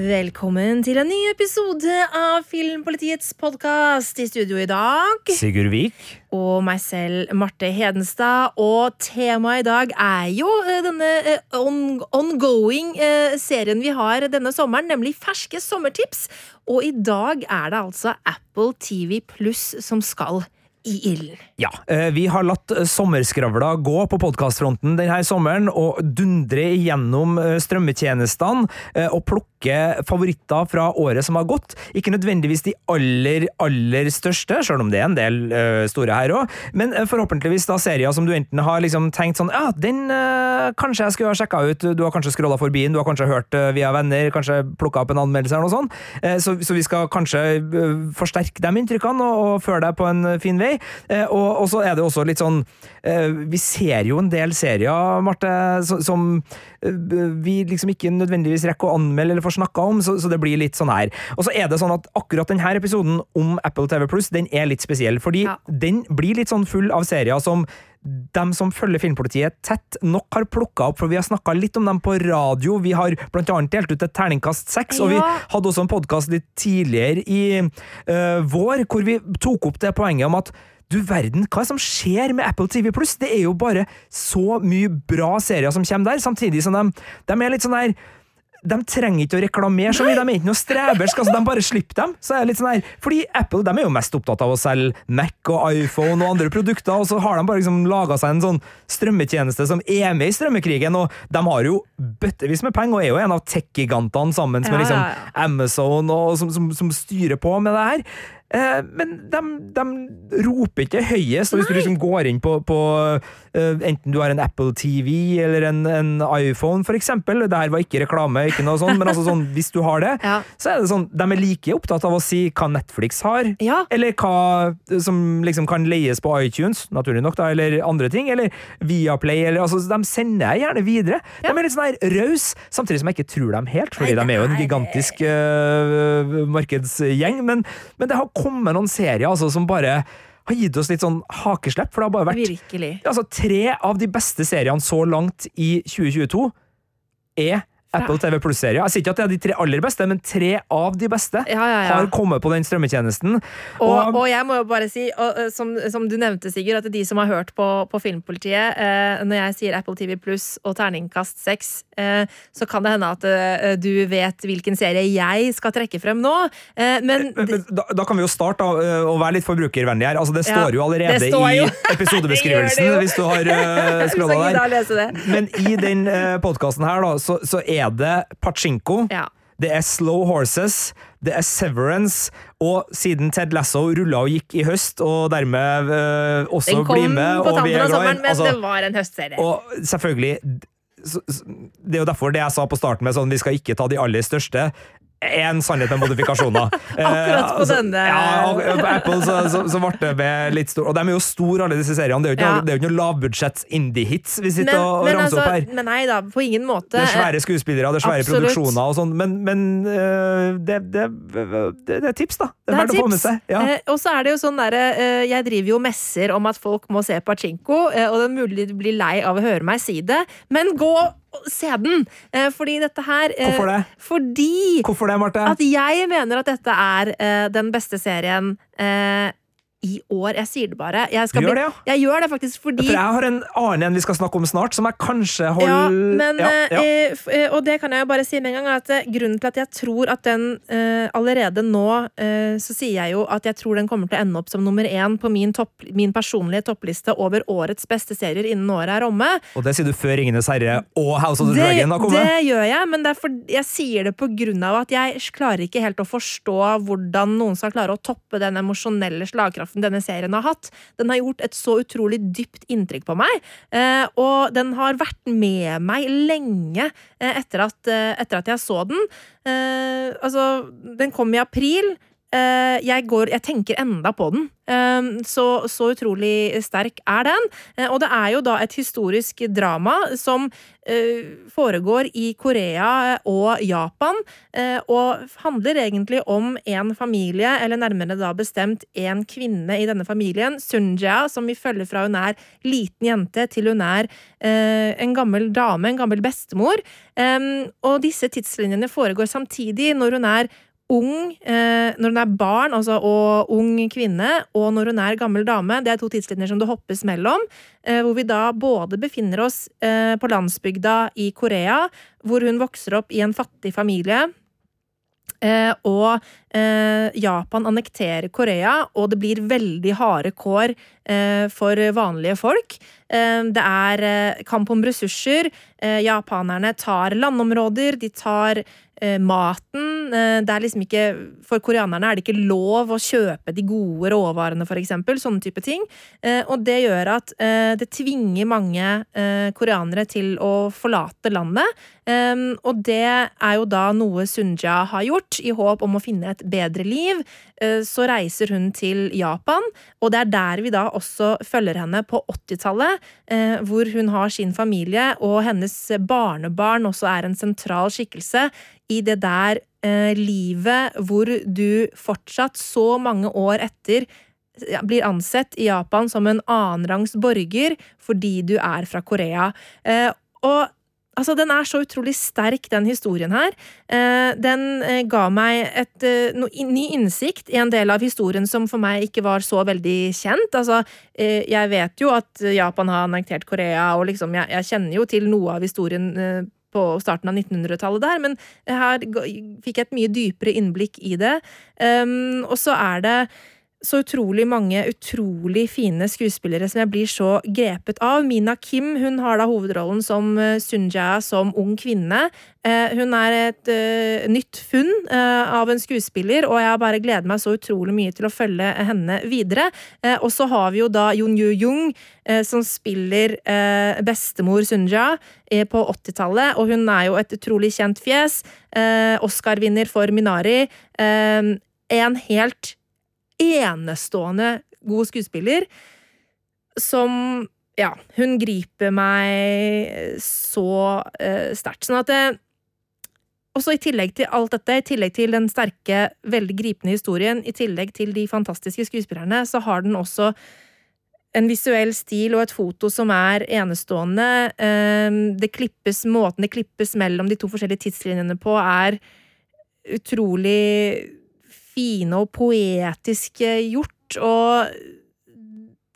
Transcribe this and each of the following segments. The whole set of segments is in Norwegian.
Velkommen til en ny episode av Filmpolitiets podkast. I studio i dag Sigurd Vik. og meg selv, Marte Hedenstad. Og temaet i dag er jo eh, denne eh, on ongoing eh, serien vi har denne sommeren, nemlig Ferske sommertips. Og i dag er det altså Apple TV Pluss som skal i ilden. Ja, vi har latt sommerskravla gå på podkastfronten denne sommeren og dundre igjennom eh, strømmetjenestene og plukke favoritter fra året som har gått. Ikke nødvendigvis de aller, aller største, selv om det er en del uh, store her òg, men eh, forhåpentligvis da serier som du enten har liksom tenkt sånn Ja, den uh, kanskje jeg skulle ha sjekka ut, du har kanskje scrolla forbi den, du har kanskje hørt uh, via venner, kanskje plukka opp en anmeldelse eller noe sånt. Så, så vi skal kanskje forsterke de inntrykkene og, og føre deg på en fin vei. Og, og så er det også litt sånn Vi ser jo en del serier, Marte, som eh, vi liksom ikke nødvendigvis rekker å anmelde eller får snakka om, så, det blir litt sånn her. Og så er det sånn at akkurat denne episoden om Apple TV Pluss, den er litt spesiell, fordi Ja. den blir litt sånn full av serier som dem som følger Filmpolitiet tett nok har plukka opp, for vi har snakka litt om dem på radio. Vi har blant annet delt ut et terningkast seks, og vi hadde også en podkast litt tidligere i uh, vår hvor vi tok opp det poenget om at du verden, hva er det som skjer med Apple TV Pluss? Det er jo bare så mye bra serier som kommer der, samtidig som de, de er litt sånn der de trenger ikke å reklamere så mye, de er ikke noe strebersk, altså de bare slipper dem. Så er det litt sånn her, fordi Apple de er jo mest opptatt av å selge Mac og iPhone og andre produkter, og så har de bare liksom laga seg en sånn strømmetjeneste som er med i strømmekrigen, og de har jo bøttevis med penger, og er jo en av tech-gigantene sammen med liksom. Amazon, og, som, som, som styrer på med det her. Eh, men de, de roper ikke høyest, og hvis du liksom går inn på, på eh, enten du har en Apple TV eller en, en iPhone, for eksempel, det her var ikke reklame, ikke noe sånt, men altså sånn, hvis du har det, Ja. så er det sånn, de er like opptatt av å si hva Netflix har, Ja. eller hva som liksom kan leies på iTunes, naturlig nok, da, eller andre ting, eller Viaplay, eller altså, de sender jeg gjerne videre. De er litt sånn her raus, samtidig som jeg ikke tror dem helt, fordi Nei, de er jo en gigantisk øh, markedsgjeng, men, men det har kommet noen serier altså, som bare har gitt oss litt sånn hakeslepp, for det har bare vært Virkelig. Altså, tre av de beste seriene så langt i 2022 er Apple TV Pluss-serier. Jeg sier ikke at det er de tre aller beste, men tre av de beste Ja, ja, ja. har kommet på den strømmetjenesten. Og, og jeg må jo bare si, og, eh, som, som du nevnte, Sigurd, at de som har hørt på, på Filmpolitiet eh, Når jeg sier Apple TV Pluss og terningkast 6, eh, så kan det hende at eh, du vet hvilken serie jeg skal trekke frem nå. Eh, men men, da, da kan vi jo starte da, å være litt forbrukervennlig her. Altså, det står jo allerede står jo. i episodebeskrivelsen, hvis du har uh, skrolla der. Men i den uh, podkasten her, da, så, så er det Pachinko. Ja. Det er Slow Horses, det er Severance, og siden Ted Lasso rulla og gikk i høst, og dermed øh, også Den kom blir med, på og vi tampen er av glad sommeren, den, men altså, det var en høstserie. og selvfølgelig Det er jo derfor det jeg sa på starten med sånn vi skal ikke ta de aller største. En sannhet med modifikasjoner. Akkurat på altså, denne- Ja, Apple så, så, så ble det med litt stor Og de er jo store, alle disse seriene. Det er jo ikke, Ja. noe- noe lavbudsjetts indie-hits vi sitter men, og, og ramser altså, opp her. men nei da, på ingen måte. Det er svære skuespillere, det er svære Absolutt. produksjoner og sånn, men, men øh, det, det, det, det er tips, da. Det er verdt å få med seg. Ja. Eh, og så er det jo sånn derre eh, Jeg driver jo messer om at folk må se Pachinko, eh, og det er mulig du blir lei av å høre meg si det, men gå se den! Eh, fordi dette her eh, Hvorfor det? Fordi Hvorfor det, Marte? at jeg mener at dette er eh, den beste serien eh, i år. Jeg sier det bare. Jeg, skal Du gjør det, ja? jeg gjør det faktisk fordi For jeg har en annen en vi skal snakke om snart, som jeg kanskje holder ja, men, Ja, ja. eh, eh, Og det kan jeg jo bare si med en gang, at eh, grunnen til at jeg tror at den eh, allerede nå eh, Så sier jeg jo at jeg tror den kommer til å ende opp som nummer én på min, topp, min personlige toppliste over årets beste serier innen året er omme. Og det sier du før Ringenes herre og House of the Det, Dragon har kommet? det gjør jeg, men det er for, jeg sier det på grunn av at jeg klarer ikke helt å forstå hvordan noen skal klare å toppe den emosjonelle slagkraften denne serien har hatt. Den har gjort et så utrolig dypt inntrykk på meg, eh, og den har vært med meg lenge eh, etter, at, eh, etter at jeg så den. Altså, den kom i april. Eh, jeg, går, jeg tenker enda på den. Eh, så, så utrolig sterk er den. Eh, og det er jo da et historisk drama som foregår i Korea og Japan, og handler egentlig om en familie, eller nærmere da bestemt en kvinne i denne familien, Sunja, som vi følger fra hun er liten jente til hun er en gammel dame, en gammel bestemor. og disse tidslinjene foregår samtidig når hun er ung eh, når hun er barn altså, og ung kvinne, og når hun er gammel dame. Det er to tidslinjer som det hoppes mellom. Eh, hvor vi da både befinner oss eh, på landsbygda i Korea, hvor hun vokser opp i en fattig familie. Eh, og eh, Japan annekterer Korea, og det blir veldig harde kår eh, for vanlige folk. det er kamp om ressurser. japanerne tar landområder, de tar maten. Eh, det er liksom ikke For koreanerne er det ikke lov å kjøpe de gode råvarene, eksempel. Sånne type ting. Eh, og det gjør at det tvinger mange koreanere til å forlate landet. Og det er jo da noe Sunja har gjort, i håp om å finne et bedre liv. Så reiser hun til Japan, og det er der vi da også følger henne på 80-tallet, hvor hun har sin familie, og hennes barnebarn også er en sentral skikkelse i det der eh, livet hvor du fortsatt, så mange år etter, blir ansett i Japan som en annenrangs borger fordi du er fra Korea. Eh, og Altså, Den er så utrolig sterk, den historien her. Eh, den eh, ga meg et eh, no, ny innsikt i en del av historien som for meg ikke var så veldig kjent. Altså, eh, jeg vet jo at Japan har annektert Korea, og liksom, jeg, jeg, kjenner jo til noe av historien på starten av 1900-tallet der, men her fikk jeg et mye dypere innblikk i det. Um, og så er det så utrolig mange utrolig fine skuespillere som jeg blir så grepet av. Mina Kim hun har da hovedrollen som uh, Sunja som ung kvinne. Uh, hun er et uh, nytt funn av en skuespiller, og jeg bare gledet meg så utrolig mye til å følge henne videre. og så har vi jo da Yoon Yu Jung, som spiller bestemor Sunja på 80-tallet, og hun er jo et utrolig kjent fjes. Oscar-vinner for Minari. en helt enestående god skuespiller som Ja, hun griper meg så uh, sterkt. Sånn at det, også i tillegg til alt dette, i tillegg til den sterke, veldig gripende historien, i tillegg til de fantastiske skuespillerne, så har den også en visuell stil og et foto som er enestående. Ehm, det klippes, Måten det klippes mellom de to forskjellige tidslinjene på, er utrolig fine og poetiske gjort, og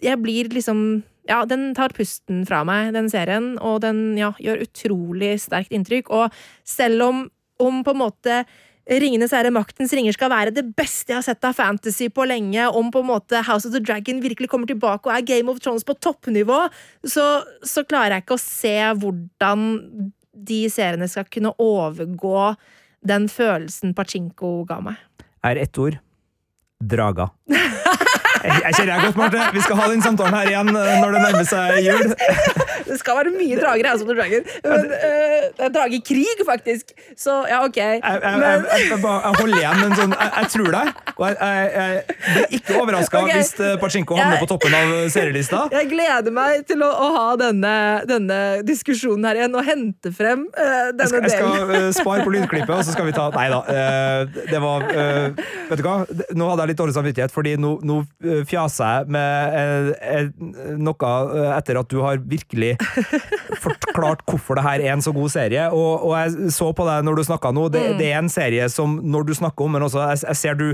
jeg blir liksom ja, den tar pusten fra meg, den serien, og den ja, gjør utrolig sterkt inntrykk. Og selv om, om på en måte Ringenes herre, Maktens ringer skal være det beste jeg har sett av fantasy på lenge, om på en måte House of the Dragon virkelig kommer tilbake og er Game of Thrones på toppnivå, så, så klarer jeg ikke å se hvordan de seriene skal kunne overgå den følelsen Pachinko ga meg er ett ord drager. Jeg kjenner deg godt, Marte. Vi skal ha den samtalen her igjen eh, når det nærmer seg jul. Det skal være mye drager House of the Dragon. Men uh, det er dragekrig, faktisk. Så ja, ok. Jeg, jeg, jeg, jeg holder igjen en sånn Jeg, tror deg. Og jeg, blir ikke overraska okay. hvis eh, Pachinko havner på toppen av serielista. Jeg gleder meg til å, å ha denne, denne, diskusjonen her igjen og hente frem uh, denne delen. Jeg skal uh, spare på lydklippet, og så skal vi ta Nei da. det var Vet du hva? Nå hadde jeg litt dårlig samvittighet, fordi nå, nå fjaser jeg med eh, eh, noe eh, etter at du har virkelig forklart hvorfor det her er en så god serie. Og, og jeg så på deg når du snakka nå, det, mm. det, er en serie som når du snakker om, men også jeg, jeg ser du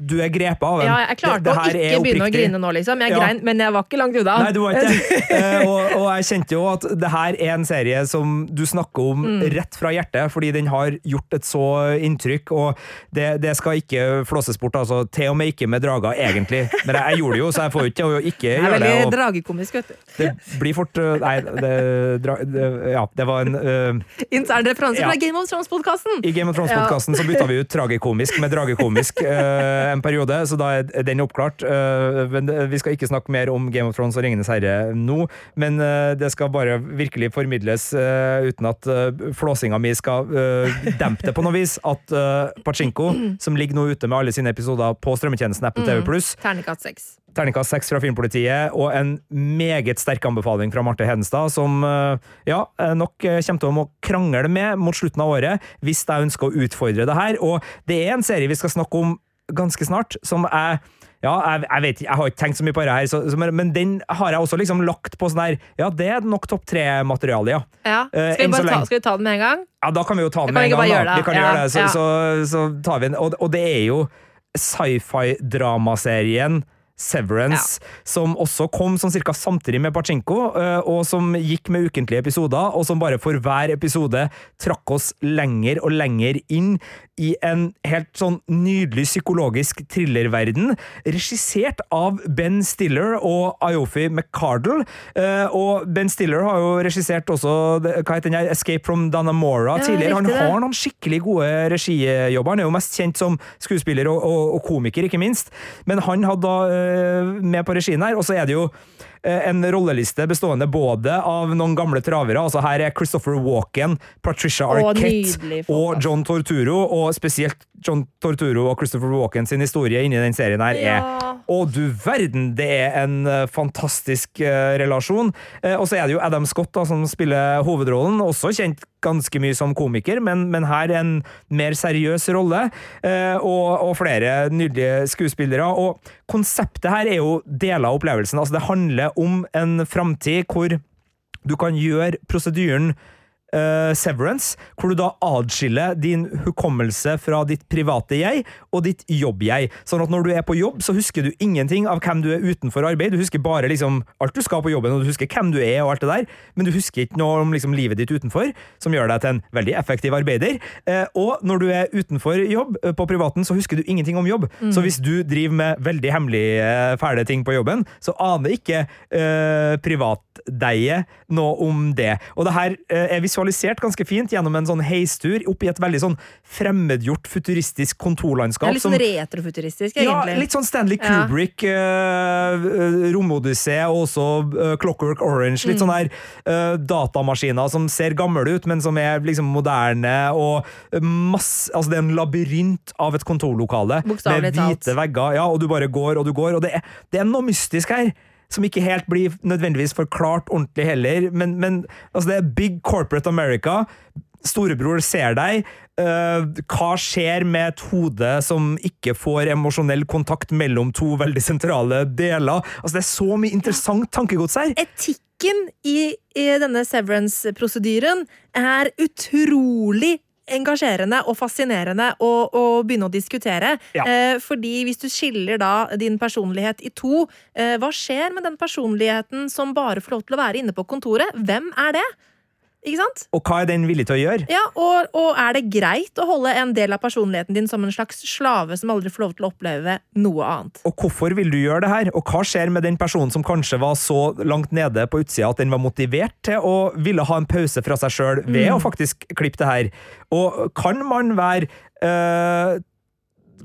du er grepet av en. Ja, jeg klarte det, det å ikke begynne å grine nå, liksom. Jeg ja. grein, men jeg var ikke langt unna. Nei, du var ikke eh, og, og, jeg kjente jo at det her er en serie som du snakker om mm. rett fra hjertet, fordi den har gjort et så inntrykk, og det, det skal ikke flåses bort, altså. Til og med ikke med drager, egentlig. Men jeg, jeg gjorde det jo, så jeg får jo ikke å ikke gjøre det. Det er veldig dragekomisk, vet du. Det blir fort eh, Nei, det, dra, det Ja, det var en uh, Intern referanse ja. fra Game of Thrones-podkasten! I Game of Thrones-podkasten ja. så bytta vi ut tragikomisk med dragekomisk. Uh, en periode, så da er den oppklart. Eh, men vi skal ikke snakke mer om Game of Thrones og Ringenes herre nå, men eh, det skal bare virkelig formidles uten at flåsinga mi skal dempe det på noe vis, at Pachinko, som ligger nå ute med alle sine episoder på strømmetjenesten Apple TV+, mm. Terningkast 6. Terningkast 6 fra Filmpolitiet, og en meget sterk anbefaling fra Marte Hedenstad, som ja, nok kommer til å krangle med mot slutten av året, hvis jeg ønsker å utfordre det her. Og det er en serie vi skal snakke om ganske snart, som jeg ja, jeg, jeg, vet jeg har ikke tenkt så mye på det her, så, så, men den har jeg også liksom lagt på sånn her Ja, det er nok topp tre-materiale, ja. ja. Eh, skal, vi ta, skal, vi ta, den med en gang? Ja, da kan vi jo ta den med en gang. Da. Vi kan ja, gjøre det, så, ja. så, så, tar vi den. Og, og det er jo sci-fi-dramaserien Severance, ja. som også kom sånn cirka samtidig med Pachinko, eh, og som gikk med ukentlige episoder, og som bare for hver episode trakk oss lenger og lenger inn i en helt sånn nydelig psykologisk thrillerverden, regissert av Ben Stiller og Ayofi McCardle. Eh, og Ben Stiller har jo regissert også hva heter den her, Escape from Danamora ja, tidligere. Han har noen skikkelig gode regijobber. Han er jo mest kjent som skuespiller og, og, og komiker, ikke minst. Men han hadde da uh, med på regien her, og så er det jo Eh, en rolleliste bestående både av noen gamle travere, altså her er Christopher Walken, Patricia Arquette og John Torturo, og spesielt John Torturo og Christopher Walken sin historie inni den serien her er ja. Å, du verden! Det er en uh, fantastisk uh, relasjon. Uh, og så er det jo Adam Scott da, som spiller hovedrollen, også kjent ganske mye som komiker, men, men her en mer seriøs rolle, og, og, flere nydelige skuespillere. Og konseptet her er jo deler av opplevelsen. Altså, det handler om en framtid hvor du kan gjøre prosedyren uh, Severance, hvor du da adskiller din hukommelse fra ditt private jeg og ditt jobb-jeg. Sånn at når du er på jobb, så husker du ingenting av hvem du er utenfor arbeid. Du husker bare liksom alt du skal på jobben, og du husker hvem du er og alt det der, men du husker ikke noe om liksom livet ditt utenfor, som gjør deg til en veldig effektiv arbeider. Uh, og når du er utenfor jobb, uh, på privaten, så husker du ingenting om jobb. Mm. Så hvis du driver med veldig hemmelige, fæle ting på jobben, så aner ikke uh, privatdeie noe om det. Og det her er visuelt visualisert ganske fint gjennom en sånn heistur opp i et veldig sånn fremmedgjort, futuristisk kontorlandskap. Litt sånn retrofuturistisk, egentlig. Ja, litt sånn Stanley Kubrick, ja. uh, Romodyssé og også uh, Clockwork Orange. Litt mm. sånne her uh, datamaskiner som ser gamle ut, men som er liksom moderne, og masse Altså, det er en labyrint av et kontorlokale med hvite vegger, ja, og du bare går og du går, og det er, det er noe mystisk her som ikke helt blir nødvendigvis forklart ordentlig heller. Men, men altså det er big corporate America. Storebror ser deg. Uh, hva skjer med et hode som ikke får emosjonell kontakt mellom to veldig sentrale deler? Altså Det er så mye interessant tankegods her. Etikken i, i denne severance-prosedyren er utrolig engasjerende og fascinerende å, å begynne å diskutere. Ja. Eh, fordi hvis du skiller da din personlighet i to, eh, hva skjer med den personligheten som bare får lov til å være inne på kontoret? Hvem er det? Ikke sant? Og hva er den villig til å gjøre? Ja, og, og, er det greit å holde en del av personligheten din som en slags slave som aldri får lov til å oppleve noe annet? Og hvorfor vil du gjøre det her? Og hva skjer med den personen som kanskje var så langt nede på utsida at den var motivert til å ville ha en pause fra seg sjøl ved mm. å faktisk klippe det her? Og kan man være øh,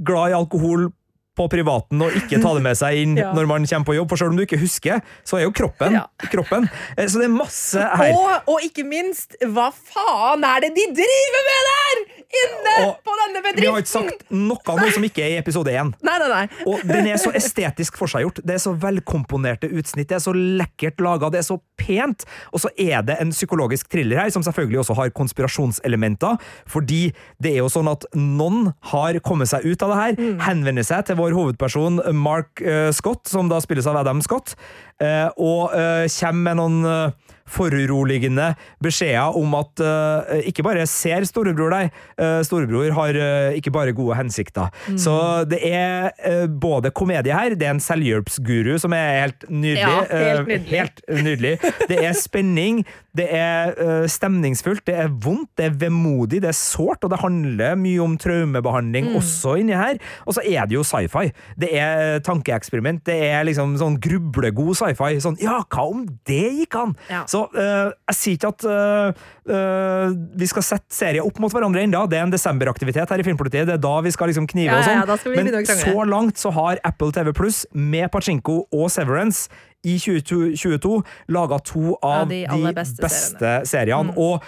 glad i alkohol på privaten og ikke ta det med seg inn ja. når man kommer på jobb. For selv om du ikke husker, så er jo kroppen ja. kroppen. Eh, så det er masse her. Og, og, ikke minst, hva faen er det de driver med der?! Inne og, på denne bedriften! Vi har ikke sagt noe av noe som ikke er i episode én. Nei, nei, nei. Og den er så estetisk forseggjort. Det er så velkomponerte utsnitt, det er så lekkert laga, det er så pent. Og så er det en psykologisk thriller her, som selvfølgelig også har konspirasjonselementer. Fordi det er jo sånn at noen har kommet seg ut av det her, mm. henvender seg til vår hovedperson Mark uh, Scott, som da spilles av Adam Scott, uh, og uh, kommer med noen foruroligende beskjeder om at uh, ikke bare ser storebror deg, uh, storebror har uh, ikke bare gode hensikter. Mm. Så det er både komedie her, det er en selvhjelpsguru som er helt nydelig. Ja, helt nydelig. Helt nydelig. Det er spenning, det er uh, stemningsfullt, det er vondt, det er vemodig, det er sårt, og det handler mye om traumebehandling også inni her. Og så er det jo sci-fi. Det er tankeeksperiment, det er liksom sånn grublegod sci-fi. Sånn, ja, hva om det gikk an? Ja. Så uh, jeg sier ikke at uh, vi skal sette serier opp mot hverandre ennå. Det er en desemberaktivitet her i Filmpolitiet. Det er da vi skal liksom knive Ja, og sånn. Ja, Men så langt så har Apple TV Pluss med Pachinko og Severance i 2022 laga to av de de, beste beste, seriene. Og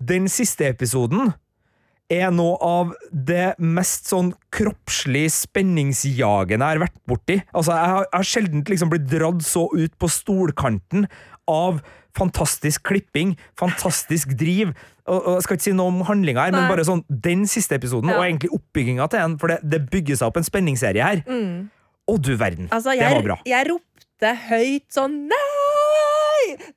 den siste episoden er noe av det mest sånn kroppslig spenningsjagende jeg har vært borti. Altså, jeg har, jeg har sjelden liksom blitt dratt så ut på stolkanten av fantastisk klipping, fantastisk driv. Og, og Jeg skal ikke si noe om handlinga her, men bare sånn den siste episoden, Ja. og egentlig oppbygginga til den, for det, det bygger seg opp en spenningsserie her. Å, du verden. Altså, det var bra. jeg ropte høyt sånn Nei!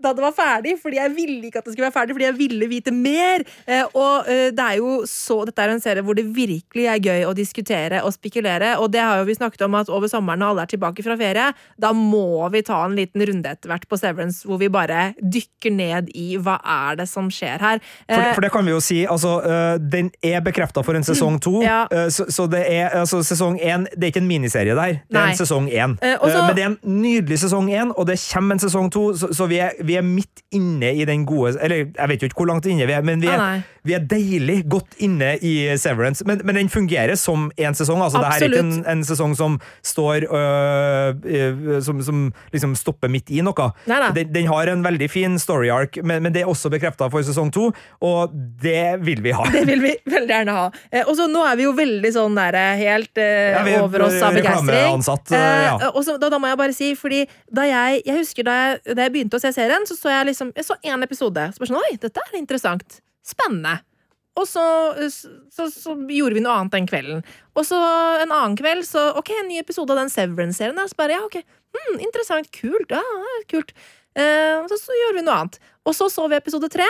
Da det var ferdig, fordi jeg ville ikke at det skulle være ferdig, fordi jeg ville vite mer. Eh, og eh, det er jo så Dette er en serie hvor det virkelig er gøy å diskutere og spekulere, og det har jo vi snakket om at over sommeren når alle er tilbake fra ferie, da må vi ta en liten runde etter hvert på Severance hvor vi bare dykker ned i hva er det som skjer her. For, Eh, for det kan vi jo si, altså, den er bekrefta for en sesong to. Ja. så, så det er altså, sesong én Det er ikke en miniserie der, det er Nei. en sesong én. Men det er en nydelig sesong én, og det kommer en sesong to, så, så vi, er, vi er midt inne i den gode Eller jeg vet jo ikke hvor langt inne vi er, men vi er, ah, vi er deilig godt inne i Severance. Men, men den fungerer som én sesong. Altså, det er ikke en, en sesong som står øh, øh, som, som liksom stopper midt i noe. Den, den har en veldig fin story arc, men, men det er også bekrefta for sesong to, og det vil vi ha. Det vil vi veldig gjerne ha. Eh, og så Nå er vi jo veldig sånn der, eh, helt eh, Ja, er over oss av begeistring. Ja. eh, da, da må jeg bare si, fordi da jeg, jeg husker da jeg, da jeg begynte å se serien, så så jeg liksom Jeg så én episode. Så bare sånn, Oi, dette er interessant. Spennende. Og så, så, så gjorde vi noe annet den kvelden. Og så en annen kveld, så ok, en ny episode av den Severance-serien. Så bare, ja, ok, hm, interessant, kult, ja, kult. Eh, så, så gjorde vi noe annet. Og så så vi episode tre,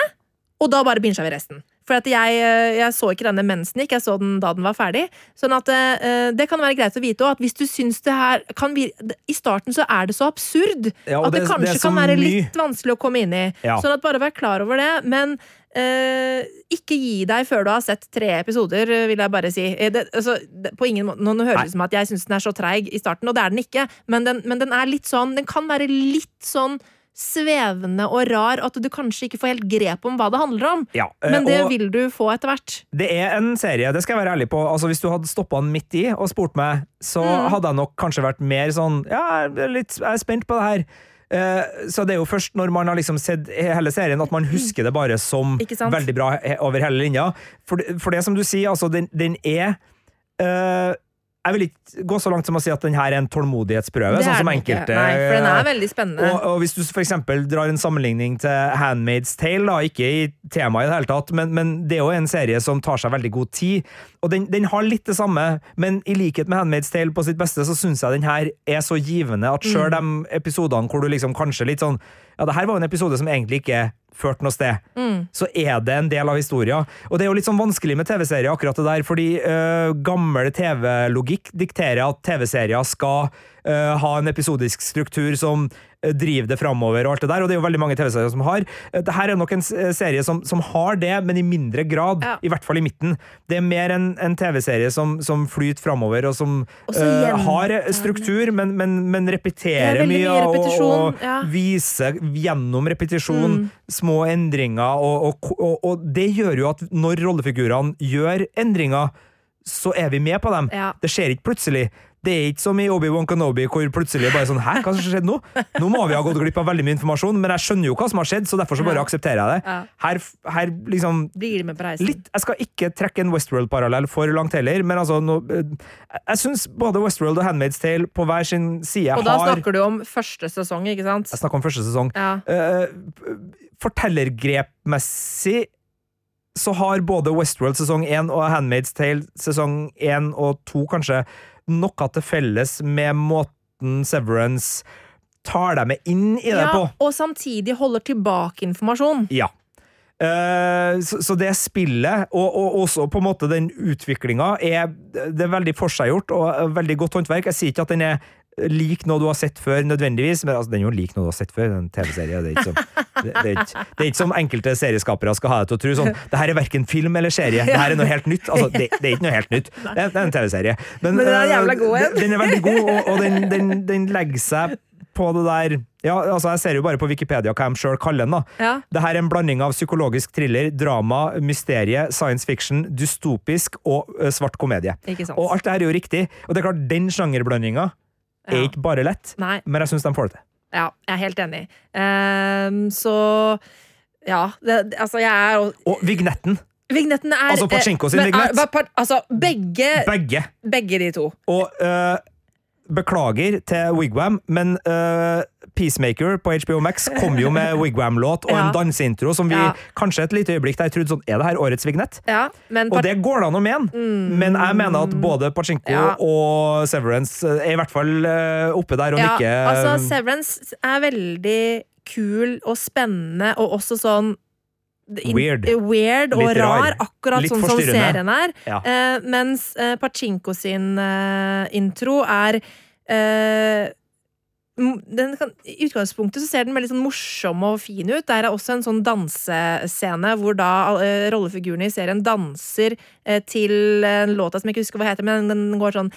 og da bare bincha vi resten. For at jeg, eh, jeg så ikke denne mens den gikk, jeg så den da den var ferdig. Sånn at uh, det kan være greit å vite også, at hvis du syns det her kan vir I starten så er det så absurd Ja, at det, det- kanskje det kan være litt vanskelig å komme inn i. Ja. Sånn at bare vær klar over det. Men eh, ikke gi deg før du har sett tre episoder, vil jeg bare si. Det, altså, det, på ingen måte, nå nå høres det ut som at jeg syns den er så treig i starten, og det er den ikke. Men den, men den er litt sånn Den kan være litt sånn svevende og rar at du kanskje ikke får helt grep om hva det handler om. Ja, eh, Men det vil du få etter hvert. det er en serie, det skal jeg være ærlig på. Altså, hvis du hadde stoppa den midt i og spurt meg, så Mm. hadde jeg nok kanskje vært mer sånn Ja, jeg er, litt, jeg er spent på det her. Eh, Så det er jo først når man har liksom sett hele serien at man husker det bare som veldig bra over hele linja. For, for det som du sier, altså, den, den er eh, Jeg vil ikke gå så langt som å si at den her er en tålmodighetsprøve, sånn som enkelte Nei, for den er veldig spennende. og, og hvis du for eksempel drar en sammenligning til Handmaid's Tale, da, ikke i temaet i det hele tatt, men, men det er jo en serie som tar seg veldig god tid, og den, den har litt det samme, men i likhet med Handmaid's Tale på sitt beste, så syns jeg den her er så givende at sjøl de episodene hvor du liksom kanskje litt sånn Ja, det her var jo en episode som egentlig ikke førte noe sted. Så er det en del av historia. Og det er jo litt sånn vanskelig med TV-serier, akkurat det der, fordi øh, gammel TV-logikk dikterer at TV-serier skal øh, ha en episodisk struktur som øh, driver det framover, og alt det der, og det er jo veldig mange TV-serier som har. Dette er nok en eh, serie som, som har det, men i mindre grad. Ja. I hvert fall i midten. Det er mer en, en TV-serie som, som flyter framover, og som gjentar har struktur, men, men, men repeterer er mye, mye og, og ja. viser gjennom repetisjon Mm. små endringer, og, og, og det gjør jo at når rollefigurene gjør endringer, så er vi med på dem. Ja. Det skjer ikke plutselig. Det er ikke som i Obi-Wan Kenobi, hvor plutselig bare sånn Hæ, hva som skjedde nå? Nå må vi ha gått glipp av veldig mye informasjon, men jeg skjønner jo hva som har skjedd, så derfor så bare aksepterer jeg det. Her, her liksom? Litt, Jeg skal ikke trekke en Westworld-parallell for langt heller, men altså nå, eh, Jeg syns både Westworld og Handmaid's Tale på hver sin side Og da har snakker du om første sesong, ikke sant? Jeg snakker om første sesong. Ja. Uh, fortellergrepmessig så har både Westworld sesong 1 og Handmaid's Tale sesong 1 og 2 kanskje noe til felles med måten Severance tar deg med inn i det ja, på. og samtidig holder tilbake informasjon. Ja. Eh, så, det spillet, og, og også på en måte den utviklinga, er, det er veldig forseggjort og veldig godt håndverk. Jeg sier ikke at den er lik noe du har sett før, nødvendigvis. Men altså, den er jo lik noe du har sett før. En TV-serie. Det, det, det, det er ikke som enkelte serieskapere skal ha deg til å tro. Sånn, det her er verken film eller serie. Det her er noe helt nytt. Altså, det, er ikke noe helt nytt. Det er, en TV-serie. Men den er øh, jævla god, en. den, den er veldig god, og, og den, den, den legger seg på det der Ja, altså Jeg ser jo bare på Wikipedia hva de sjøl kaller den. da Ja. det her er en blanding av psykologisk thriller, drama, mysterie, science fiction, dystopisk og uh, svart komedie. Og alt det her er jo riktig. Og det er klart, den sjangerblandinga er Ja. ikke bare lett, Nei, men jeg syns de får det til. ja, jeg er helt enig. Um, så ja. Det, altså, jeg er Og, Og vignetten. Vignetten er Altså Pachinko sin eh, vignett. eh, altså, begge, Begge. begge de to. Og ø, beklager til Wigwam, men uh, Peacemaker på HBO Max kom jo med Wigwam-låt og Ja. en danseintro som vi Ja. kanskje et lite øyeblikk der trodde sånn Er det her årets vignett? Ja, men Og det går det an å mene, men jeg mener at både Pachinko Mm. Og Severance er i hvert fall uh, oppe der, og ja, ikke altså, Severance er veldig kul og spennende, og også sånn Weird. weird og Litt rar. rar, akkurat Litt sånn som serien er. Ja. Uh, mens uh, Pachinko sin uh, intro er eh, kan, I utgangspunktet så ser den veldig sånn morsom og fin ut. Der er også en sånn dansescene hvor da uh, rollefigurene i serien danser uh, til en låta som jeg ikke husker hva heter, men den går sånn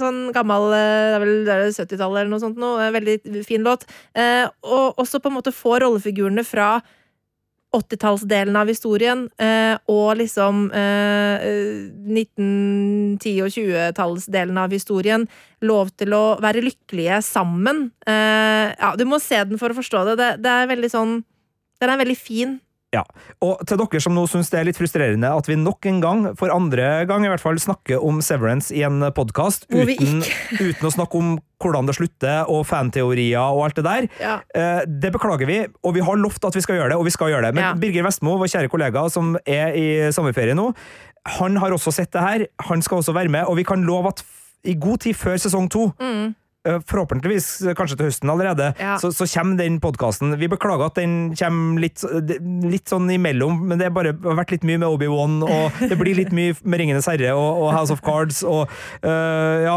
Sånn gammel eh, Det er vel er 70-tallet eller noe sånt. Noe, veldig fin låt. Og også på en måte få rollefigurene fra 80-tallsdelen av historien eh, og liksom eh, eh, 1910- og 20-tallsdelen av historien lov til å være lykkelige sammen. Eh, ja, du må se den for å forstå det. Det, det er veldig sånn Den er veldig fin. Ja. Og til dere som nå syns det er litt frustrerende at vi nok en gang, for andre gang i hvert fall, snakker om Severance i en podkast uten, uten å snakke om hvordan det slutter, og fanteorier og alt det der. Ja. Eh, Det beklager vi, og vi har lovt at vi skal gjøre det, og vi skal gjøre det. Men Ja. Birger Vestmo, vår kjære kollega som er i sommerferie nå, han har også sett det her. Han skal også være med, og vi kan love at i god tid før sesong to Mm. Eh, Forhåpentligvis eh, kanskje til høsten allerede, Ja. så, så kommer den podkasten. Vi beklager at den kommer litt, litt sånn imellom, men det har bare vært litt mye med Obi-Wan, og det blir litt mye med Ringenes herre og, og House of Cards og uh, ja,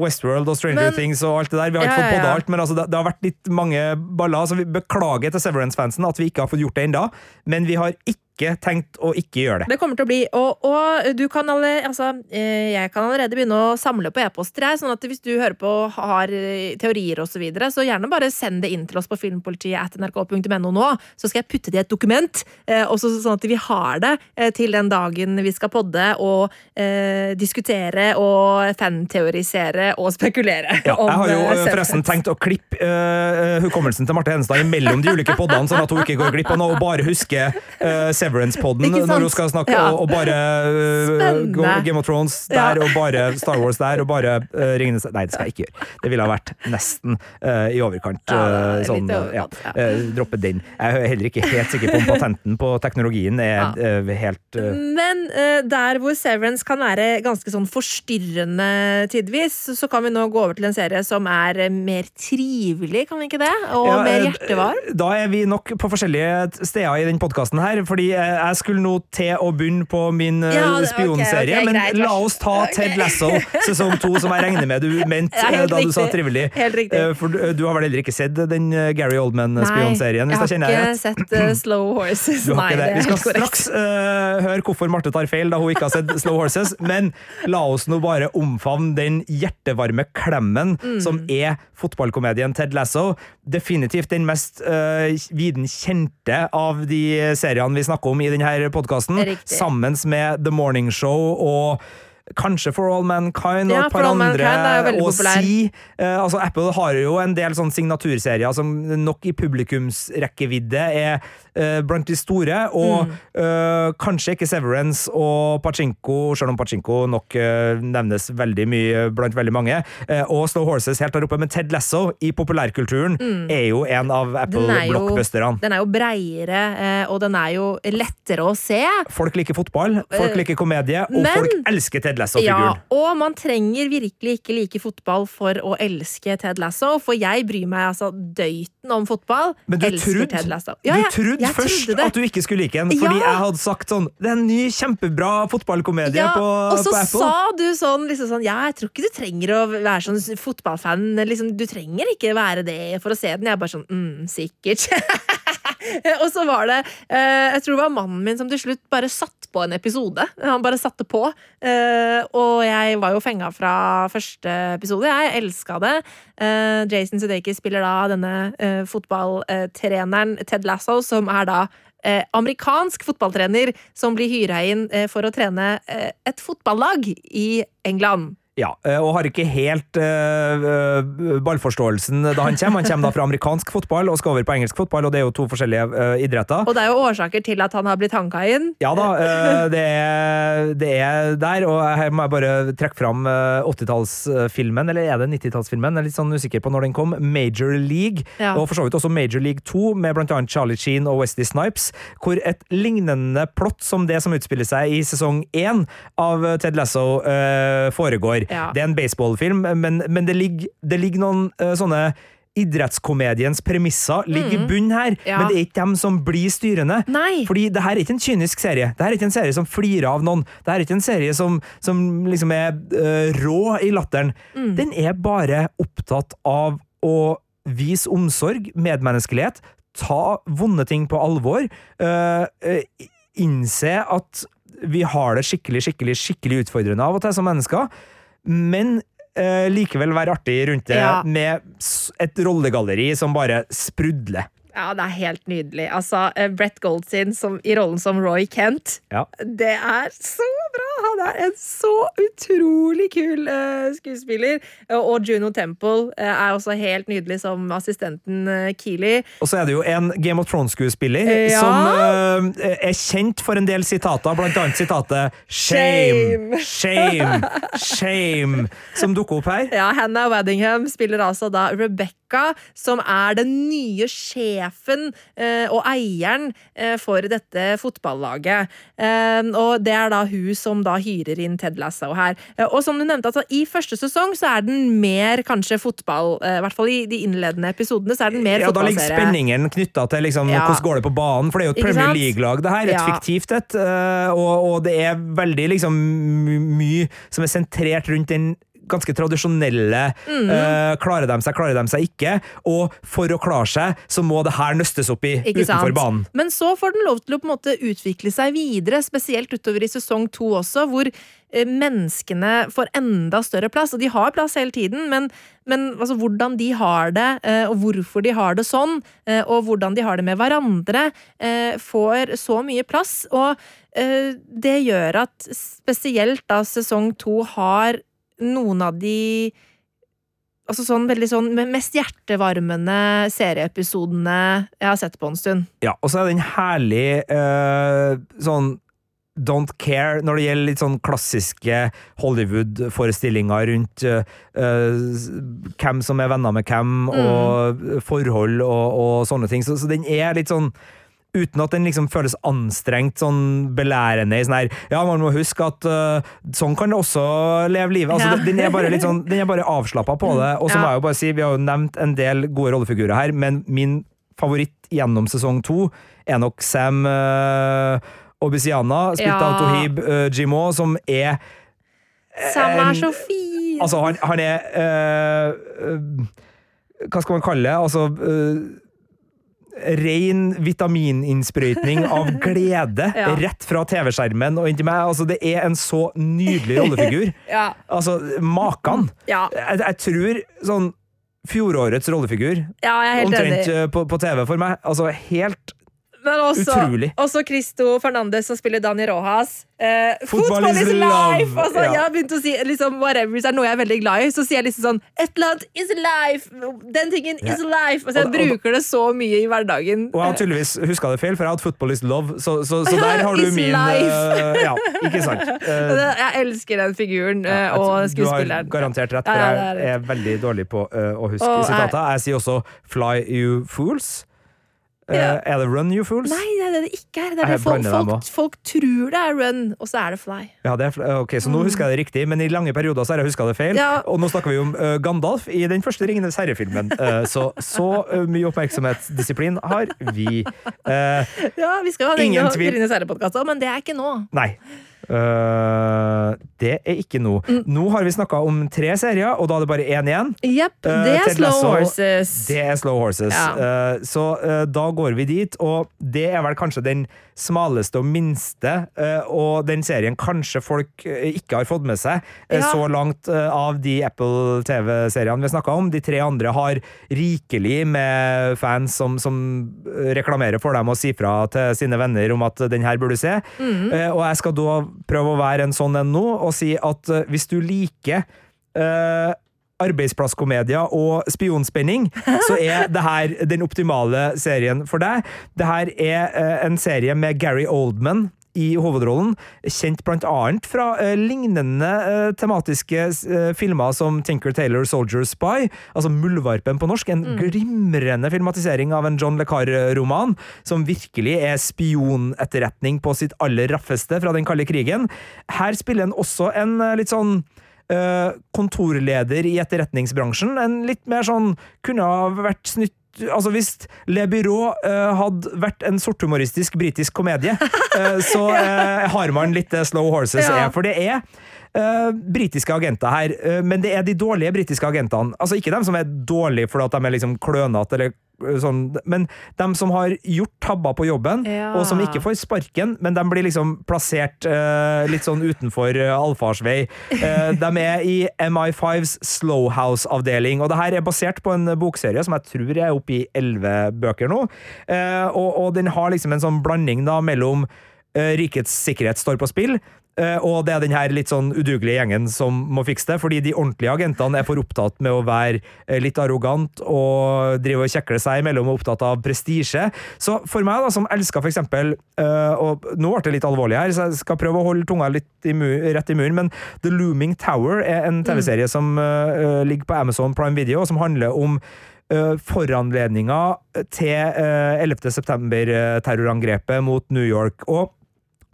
Westworld og Stranger Men- Things og alt det der. Vi har ikke Ja, fått podda alt, men altså, det, det har vært litt mange baller, så vi beklager til Severance-fansen at vi ikke har fått gjort det ennå, men vi har ikke tenkt å ikke gjøre det. Det kommer til å bli Og, og du kan alle, altså, eh, jeg kan allerede begynne å samle på e-poster her, sånn at hvis du hører på og har eh, teorier og så videre, så gjerne bare send det inn til oss på filmpolitiet at nrk.no nå, så skal jeg putte det i et dokument, eh, også sånn at vi har det til den dagen vi skal podde og eh, diskutere og fanteorisere og spekulere Ja, jeg har jo forresten tenkt å klippe eh, hukommelsen til Marte Henstad imellom de ulike poddene, sånn at hun ikke går glipp av noe, og bare husker uh, Severance-podden når hun skal snakke, Ja. og, og bare uh, Game of Thrones der, Ja. og bare Star Wars der, og bare uh, Ringenes Nei, det skal jeg ikke gjøre. Det ville ha vært nesten uh, i overkant. Litt sånn, overkant, ja. droppe den. Jeg er heller ikke helt sikker på om patenten på teknologien er helt Men der hvor Severance kan være ganske sånn forstyrrende tidvis, så kan vi nå gå over til en serie som er mer trivelig, kan vi ikke det? Og mer hjertevarm. Da er vi nok på forskjellige steder i den podkasten her, fordi jeg skulle nå til å begynne på min eh, Ja, det- spionserie, okay, okay, men greit, la oss ta okay. Ted Lasso sesong to, som jeg regner med du mente eh, da du sa trivelig. Helt riktig. Eh, For du, har vel heller ikke sett den eh, Gary Oldman-spionserien, Nei, jeg har ikke sett uh, Slow Horses. Nei, det. Vi skal straks uh, høre hvorfor Marte tar feil da hun ikke har sett Slow Horses, men la oss nå bare omfavne den hjertevarme klemmen Mm. som er fotballkomedien Ted Lasso. Definitivt den mest uh, viden kjente av de seriene vi snakker om i denne podkasten, sammen med The Morning Show og Kanskje For All Mankind og Ja, et par andre å si. Uh, altså Apple har jo en del sånn signaturserier som nok i publikumsrekkevidde er uh, blant de store, og Mm. uh, kanskje ikke Severance og Pachinko, selv om Pachinko nok nevnes veldig mye blant veldig mange, og Slow Horses helt der oppe, men Ted Lasso i populærkulturen er jo en av Mm. Er Apple-blockbusterne. Den er jo breiere, og den er jo lettere å se. Folk liker fotball, folk liker komedie, og men- folk elsker Ted Ted Lasso-figuren. Ja, og man trenger virkelig ikke like fotball for å elske Ted Lasso, for jeg bryr meg altså døyten om fotball. Men du elsker Ted Lasso. Ja, du trodde først trodde at du ikke skulle like den, fordi Ja. jeg hadde sagt sånn Det er en ny, kjempebra fotballkomedie Ja, på, og så sa du sånn, liksom sånn Ja, jeg tror ikke du trenger å være sånn fotballfan. Liksom, du trenger ikke være det for å se den. Jeg er bare sånn mm, sikkert. og så var det eh, Jeg tror det var mannen min som til slutt bare satt på en episode. Han bare satte på. Eh, og jeg var jo fenga fra første episode. Jeg elska det. Eh, Jason Sudeikis spiller da denne fotballtreneren Ted Lasso, som er da amerikansk fotballtrener som blir hyra inn for å trene et fotballag i England. Ja, eh, og har ikke helt eh, ballforståelsen da han kommer. Han kommer da fra amerikansk fotball og skal over på engelsk fotball, og det er jo to forskjellige uh, idretter. Og det er jo årsaker til at han har blitt hanka inn. Ja da, uh, det er, det er der, og her må jeg bare trekke fram eh, 80-tallsfilmen, eller er det 90-tallsfilmen? Jeg er litt sånn usikker på når den kom. Major League, Ja. og for så vidt også Major League 2, med blant annet Charlie Sheen og Wesley Snipes, hvor et lignende plott som det som utspiller seg i sesong 1 av Ted Lasso eh, Ja. Det er en baseballfilm, men, men det, ligger, det ligger noen uh, sånne idrettskomediens premisser ligger i bunn her, Ja. men det er ikke dem som blir styrende. Nei. Fordi det her er ikke en kynisk serie. Det her er ikke en serie som flirer av noen. Det her er ikke en serie som, som liksom er uh, rå i latteren. Den er bare opptatt av å vise omsorg, medmenneskelighet, ta vonde ting på alvor, uh, uh, innse at vi har det skikkelig, skikkelig, skikkelig utfordrende av og til som mennesker, men øh, likevel være artig rundt det Ja. med et rollegalleri som bare sprudler. Ja, det er helt nydelig. Altså, eh, Brett Goldsin som, i rollen som Roy Kent, Ja. det er så bra! Han er en så utrolig kul uh, skuespiller. Og, og Juno Temple uh, er også helt nydelig som assistenten uh, Keeley. Og så er det jo en Game of Thrones-skuespiller Ja. som er kjent for en del sitater, blant annet sitatet Shame, shame, shame, som dukker opp her. Ja, Hannah Waddingham spiller altså da Rebecca, som er den nye sjefen eh, og eieren eh, for dette fotballaget. Eh, og det er da hun som da hyrer inn Ted Lasso her. Og som du nevnte, altså, i første sesong så er den mer kanskje fotball, i hvert fall i de innledende episodene, så er den mer Ja, Da ligger spenningen knytta til liksom, Ja. hvordan går det på banen, for det er jo et Premier? League-lag, det her. Et Ja. fiktivt et. og, og det er veldig liksom mye som er sentrert rundt den ganske tradisjonelle Mm. øh, Klarer de seg, klarer de seg ikke? Og for å klare seg, så må det her nøstes opp i Ikke utenfor sant? banen. Men så får den lov til å på en måte utvikle seg videre, spesielt utover i sesong to også, hvor eh, menneskene får enda større plass. Og de har plass hele tiden, men, men altså, hvordan de har det, eh, og hvorfor de har det sånn, og hvordan de har det med hverandre, får så mye plass. Og det gjør at spesielt da sesong to har noen av de Altså sånn veldig sånn mest hjertevarmende serieepisodene jeg har sett på en stund. Ja, og så er den herlig uh, sånn Don't care når det gjelder litt sånn klassiske Hollywood-forestillinger rundt uh, hvem som er venner med hvem, og forhold og, og sånne ting. Så, så den er litt sånn Uten at den liksom føles anstrengt, sånn belærende i sånn her Ja, man må huske at uh, sånn kan det også leve livet. Altså, Ja. den- er bare litt sånn Den er bare avslappa på det. Og så må jeg jo bare si, vi har jo nevnt en del gode rollefigurer her, men min favoritt gjennom sesong to er nok Sam uh, Obisiana, spilt Ja. av Tohib uh, Jimo, som er Sam er så fin! Altså, han, han er uh, eh, Hva skal man kalle det? Altså eh, Ren vitamininnsprøytning av glede Ja. rett fra TV-skjermen og inn til meg. Altså, det er en så nydelig rollefigur. Ja. Altså, Makan! Ja. Jeg, jeg tror sånn fjorårets rollefigur ja, jeg helt omtrent eh, på, på TV for meg. Altså, helt Men også, utrolig. også Cristo Fernandez som spiller Dani Rojas. Eh, Football is is life! Altså, Ja. Jeg har begynt å si liksom, whatever er noe jeg er veldig glad i. Så sier jeg liksom sånn Et eller annet is life! Den tingen yeah. is life! Altså, jeg Og- og- bruker det så mye i hverdagen. Og jeg har tydeligvis huska det feil, for jeg hadde 'Football is love', så, så, så der har du min eh, Ja, ikke sant? Uh, Jeg elsker den figuren eh, Ja, og du har garantert rett, for jeg er veldig dårlig på å huske Og sitater. Jeg sier også 'fly you fools'. Eh, Ja. Er det Run, You Fools? Nei, det er det ikke. Det er det folk, folk, folk tror det er run, og så er det fly. Ja, det er, ok, Så nå husker jeg det riktig, men i lange perioder så har jeg huska det feil. Mm. Ja. Og nå snakker vi om uh, Gandalf i den første Ringenes herre-filmen. Uh, så så uh, mye oppmerksomhetsdisiplin har vi. Eh, Ja, Vi skal ha en. Ringenes herre-podkast òg, men det er ikke nå. nei. Eh, det er ikke nå. Mm. Nå har vi snakka om tre serier, og da er det bare én igjen. Yep, Eh, det er Ted Slow Lasso, Horses. Det er Slow Horses. Ja. Uh, så da går vi dit, og det er vel kanskje den smaleste og minste, eh, og den serien kanskje folk eh, ikke har fått med seg eh, Ja. så langt av de Apple TV-seriene vi snakka om. De tre andre har rikelig med fans som, som reklamerer for dem og sier fra til sine venner om at den her burde du se. Eh, og jeg skal da prøve å være en sånn en nå, og si at hvis du liker arbeidsplasskomedier og spionspenning, så er det her den optimale serien for deg. Det her er eh, en serie med Gary Oldman i hovedrollen, kjent blant annet fra uh, lignende uh, tematiske uh, filmer som Tinker Taylor Soldier Spy, altså Muldvarpen på norsk, en glimrende filmatisering av en John Le Carre-roman, som virkelig er spionetterretning på sitt aller raffeste fra den kalde krigen. Her spiller han også en litt sånn kontorleder i etterretningsbransjen. En litt mer sånn Kunne ha vært snytt Altså Hvis Le Byrå uh, hadde vært en sorthumoristisk britisk komedie, uh, så uh, har man litt Slow Horses Ja. er. For det er eh, britiske agenter her, eh, men det er de dårlige britiske agentene. Altså Ikke dem som er dårlige fordi de er liksom klønete, eller eh, sånn, men dem som har gjort tabber på jobben, Ja. og som ikke får sparken, men de blir liksom plassert eh, litt sånn utenfor allfarsvei. Eh, de er i MI5s Slowhouse-avdeling, og det her er basert på en bokserie som jeg tror er oppe i elleve bøker nå, eh, og, og den har liksom en sånn blanding da mellom eh, rikets sikkerhet står på spill, eh, og det er den her litt sånn udugelige gjengen som må fikse det, fordi de ordentlige agentene er for opptatt med å være litt arrogant og drive og kjekle seg imellom og opptatt av prestisje. Så for meg, da, som elsker for eksempel eh, Og nå ble det litt alvorlig her, så jeg skal prøve å holde tunga litt i mu rett i munnen, men The Looming Tower er en TV-serie som ligger på Amazon Prime Video, og som handler om foranledninga til uh, 11. september-terrorangrepet mot New York. Og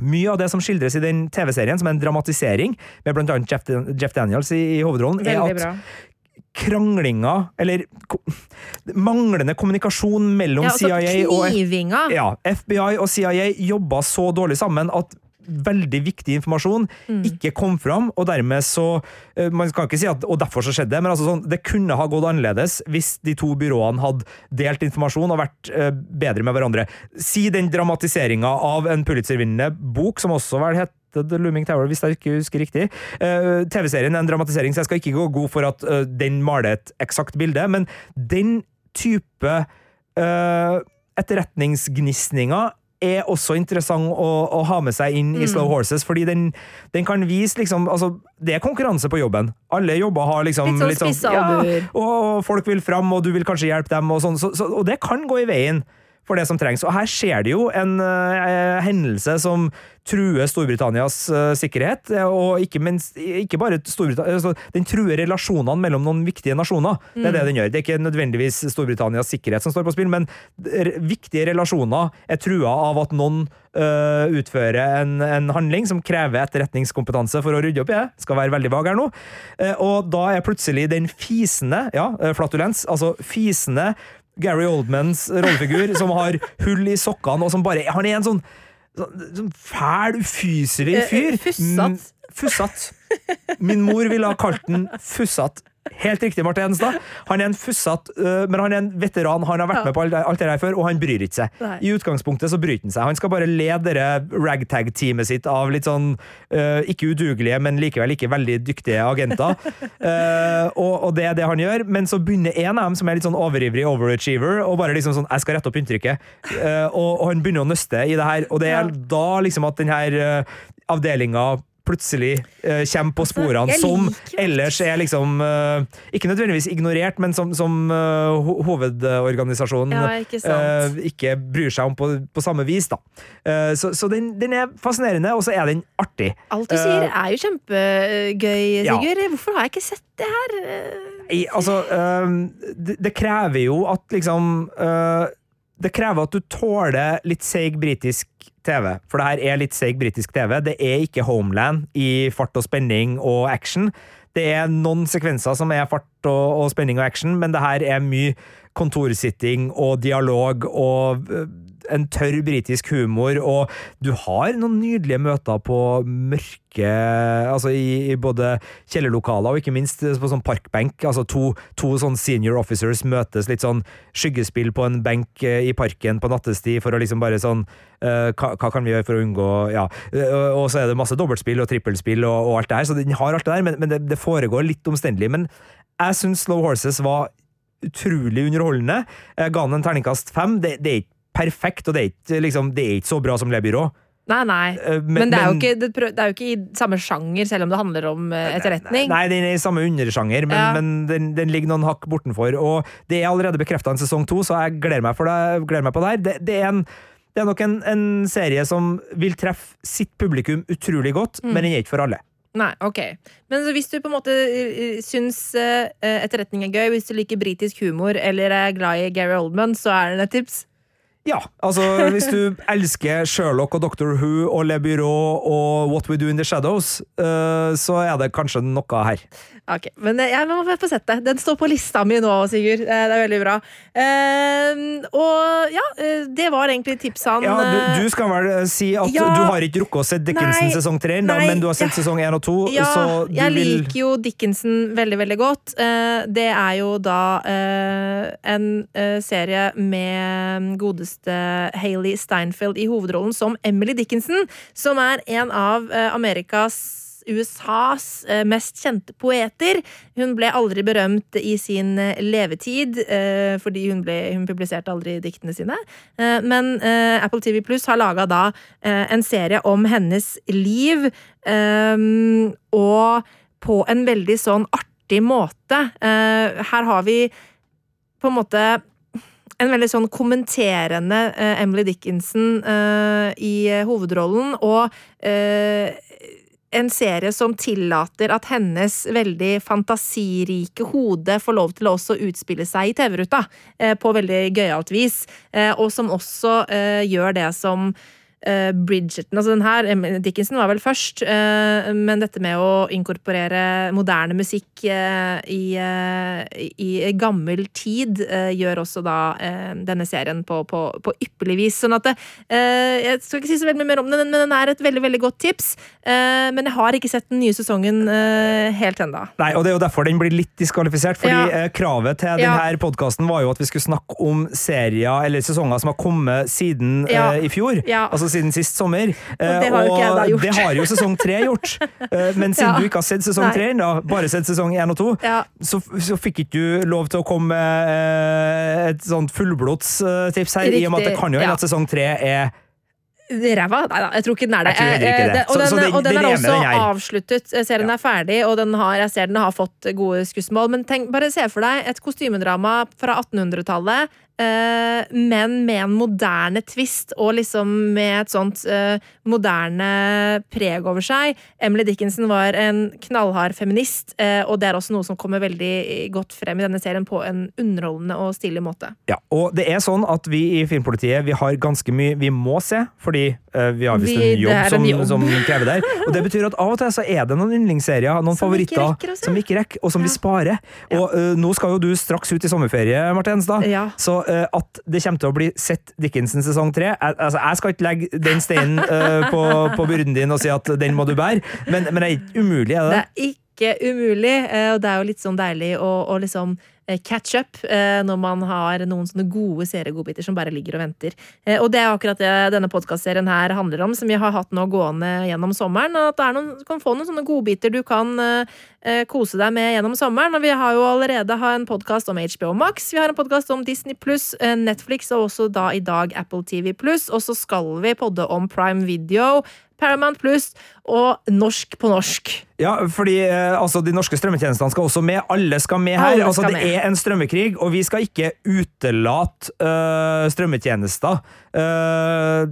mye av det som skildres i den TV-serien, som er en dramatisering, med annet Jeff, Jeff Daniels i, i hovedrollen, er at bra. kranglinga, eller ko manglende kommunikasjon mellom Ja, altså CIA og ja, FBI og CIA jobba så dårlig sammen at veldig viktig informasjon Mm. ikke kom fram, og dermed så eh, Man kan ikke si at Og derfor så skjedde det, men altså sånn, det kunne ha gått annerledes hvis de to byråene hadde delt informasjon og vært eh, bedre med hverandre. Si den dramatiseringa av en Pulitzer-vinnende bok, som også vel het The Looming Tower, hvis jeg ikke husker riktig. Uh, TV-serien er en dramatisering, så jeg skal ikke gå god for at uh, den maler et eksakt bilde, men den type uh, etterretningsgnisninger er også interessant å, å ha med seg inn i Slow Horses, fordi den, den kan vise liksom altså, Det er konkurranse på jobben. Alle jobber har liksom Litt sånn spisse ja, og, og folk vil fram, og du vil kanskje hjelpe dem, og sånn, så, så, og det kan gå i veien for det som trengs. Og her skjer det jo en uh, hendelse som truer Storbritannias uh, sikkerhet, og ikke, minst, ikke bare Storbritannia altså, Den truer relasjonene mellom noen viktige nasjoner. Det er det den gjør. Det er ikke nødvendigvis Storbritannias sikkerhet som står på spill, men viktige relasjoner er trua av at noen uh, utfører en, en handling som krever etterretningskompetanse for å rydde opp i det. Skal være veldig vag her nå. Uh, og da er plutselig den fisende, ja, flatulens, altså fisende Gary Oldmans rollefigur, som har hull i sokkene, og som bare Han er en sånn, sånn, sånn fæl, ufyselig Eh, eh, fyr. Fussat. Fussat. Min mor ville ha kalt den fussatt. Helt riktig, Marte Hedenstad. Han er en fussatt, øh, men han er en veteran. Han har vært Ja. med på alt, det der før, og han bryr ikke seg. Nei. I utgangspunktet så bryr han seg. Han skal bare lede ragtag-teamet sitt av litt sånn uh, ikke udugelige, men likevel ikke veldig dyktige agenter. uh, og, og det er det han gjør, men så begynner en av dem, som er litt sånn overivrig overachiever, og bare liksom sånn Jeg skal rette opp inntrykket. uh, og, og han begynner å nøste i det her, og det er Ja. da liksom at den her avdelinga plutselig eh, kommer på sporene, Altså, som ellers er liksom eh, Ikke nødvendigvis ignorert, men som, som uh, ho hovedorganisasjonen Ja, ikke eh, ikke bryr seg om på, på samme vis. da. Eh, så så den, den er fascinerende, og så er den artig. Alt du sier Eh, er jo kjempegøy, ja. Sigurd. Hvorfor har jeg ikke sett det her? I, altså, det, det krever jo at liksom det krever at du tåler litt seig britisk TV, for det her er litt seig britisk TV. Det er ikke Homeland i fart og spenning og action. Det er noen sekvenser som er fart og, og spenning og action, men det her er mye kontorsitting og dialog og en tørr britisk humor, og du har noen nydelige møter på mørke Altså i, i både kjellerlokaler og ikke minst på sånn parkbenk. Altså to, to sånn senior officers møtes litt sånn skyggespill på en benk øh, i parken på nattestid for å liksom bare sånn uh, hva, hva, kan vi gjøre for å unngå Ja. Uh, og så er det masse dobbeltspill og trippelspill og, og alt det her, så den har alt det der, men, men det, det foregår litt omstendelig. Men jeg syns Slow Horses var utrolig underholdende. Jeg ga den en terningkast fem. Det, det, er ikke perfekt, og det er ikke, liksom, det er ikke så bra som Le Byrå. Nei, nei. Eh, Men, men- det, er ikke, det, er jo ikke i samme sjanger, selv om det handler om eh, etterretning. Nei, den er i samme undersjanger, men, Ja. men den, den ligger noen hakk bortenfor. Og det er allerede bekrefta en sesong to, så jeg gleder meg, for det, gleder meg på det her. Det, det, er en, det er nok en, en serie som vil treffe sitt publikum utrolig godt, Mm. men den er ikke for alle. Nei, ok. Men så hvis du på en måte eh, syns etterretning er gøy, hvis du liker britisk humor eller er glad i Gary Oldman, så er det et tips. Ja, altså hvis du elsker Sherlock og Doctor Who og Le Byrå og What We Do In The Shadows, uh, så er det kanskje noe her. Ok, Men eh, jeg må få sett det. Den står på lista mi nå, Sigurd. Eh, Det er veldig bra. Uh, og ja, det var egentlig tipsene. Ja, du, du skal vel si at Ja. du har ikke rukket å se Dickinson Nei, sesong tre, men du har sett ja. sesong én og to, Ja, så du jeg vil liker jo Dickinson veldig, veldig godt. Uh, Det er jo da en serie med godeste Hailey Steinfeld i hovedrollen som Emily Dickinson, som er en av eh, Amerikas USAs eh, mest kjente poeter. Hun ble aldri berømt i sin eh, levetid, fordi hun, ble, hun publiserte aldri diktene sine. Men Apple TV Pluss har laga da en serie om hennes liv, og på en veldig sånn artig måte. Her har vi på en måte en veldig sånn kommenterende uh, Emily Dickinson uh, i eh, hovedrollen, og en serie som tillater at hennes veldig fantasirike hode får lov til å også utspille seg i TV-ruta på veldig gøyalt vis, og som også gjør det som Bridgerton, altså den her, Dickinson var vel først, eh, men dette med å inkorporere moderne musikk eh, i, eh, i gammel tid eh, gjør også da eh, denne serien på, på, på ypperlig vis. Sånn at det, eh, Jeg skal ikke si så veldig mye mer om den, men den er et veldig veldig godt tips. Eh, men jeg har ikke sett den nye sesongen eh, helt ennå. Nei, og Det er jo derfor den blir litt diskvalifisert. fordi Ja. eh, Kravet til Ja. denne podkasten var jo at vi skulle snakke om serier eller sesonger som har kommet siden Ja. eh, i fjor. Ja. Altså siden sist sommer. Og det har jo ikke jeg da gjort. det har jo sesong tre gjort. Eh, men siden Ja. du ikke har sett sesong tre bare sett sesong én og to, Ja. så, så fikk ikke du lov til å komme med eh, et sånt fullblodstips her, i og med at det kan jo hende ja. at sesong tre er Ræva? Nei da, jeg tror ikke den er det. Jeg Eh, det. Og den, så den- og den er også avsluttet. Serien ja. er ferdig, og den har, jeg ser den har fått gode skussmål. Men tenk, bare se for deg et kostymedrama fra 1800-tallet, eh, men med en moderne twist, og liksom med et sånt uh, moderne preg over seg. Emily Dickinson var en knallhard feminist, uh, og det er også noe som kommer veldig godt frem i denne serien på en underholdende og stilig måte. Ja, og det er sånn at vi i Filmpolitiet vi har ganske mye vi må se, fordi uh, vi har visst en, en jobb, som, som krever der. Og det betyr at av og til så er det noen yndlingsserier, noen Som favoritter, ikke som vi ikke rekker, og som vi sparer. Og eh, nå skal jo du straks ut i sommerferie, Marte Henstad. Ja. Så eh, at det kommer til å bli sett Dickinson sesong tre altså, jeg skal ikke legge den steinen eh, på, på din og si at den må du bære, men, men det er ikke umulig, er det? Det er ikke umulig, eh, og det er jo litt sånn deilig å, å liksom eh, catch up eh, når man har noen sånne gode seriegodbiter som bare ligger og venter. Eh, Og det er akkurat det denne podkastserien her handler om, som vi har hatt nå gående gjennom sommeren. At det er noen, du kan få noen sånne godbiter du kan eh, eh, kose deg med gjennom sommeren. Og vi har jo allerede en podkast om HBO Max, vi har en podkast om Disney pluss, Netflix og også da i dag Apple TV pluss. Og så skal vi podde om Prime Video. Paramount Pluss og Norsk på norsk. Ja, fordi eh, altså, de norske strømmetjenestene skal også med. Alle skal med her. Alle altså, skal det med. Er en strømmekrig, og vi skal ikke utelate eh, strømmetjenester. Uh,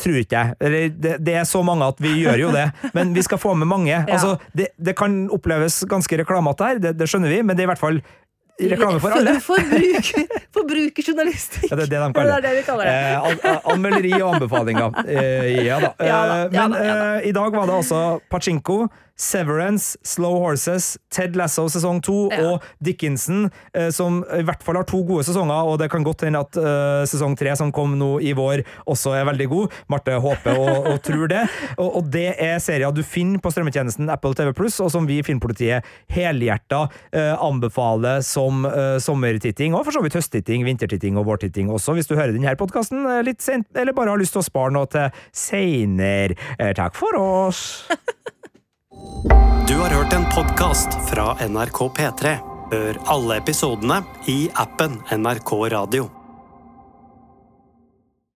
tror ikke jeg. Eller, det, det er så mange at vi gjør jo det, men vi skal få med mange. Altså, det, det kan oppleves ganske reklamete her, det, det skjønner vi, men det er i hvert fall reklame for alle. Forbruker, forbrukerjournalistikk. Ja, det er det de kaller det. det kaller. Eh, an an anmelderi og anbefalinger. Eh, ja da. Ja Eh, ja men ja eh, i dag var det altså Pachinko, Severance, Slow Horses, Ted Lasso sesong to Ja. og Dickinson, eh, som i hvert fall har to gode sesonger, og det kan godt hende at uh, sesong tre, som kom nå i vår, også er veldig god. Marte håper og, og tror det. Og, og det er serier du finner på strømmetjenesten Apple TV Pluss, og som vi i Filmpolitiet helhjerta uh, anbefaler som uh, sommertitting, og for så vidt høsttitting, vintertitting og vårtitting også, hvis du hører denne podkasten litt sent, eller bare har lyst til å spare noe til seinere. Eh, takk for oss! Du har hørt en podkast fra NRK P3. Hør alle episodene i appen NRK Radio.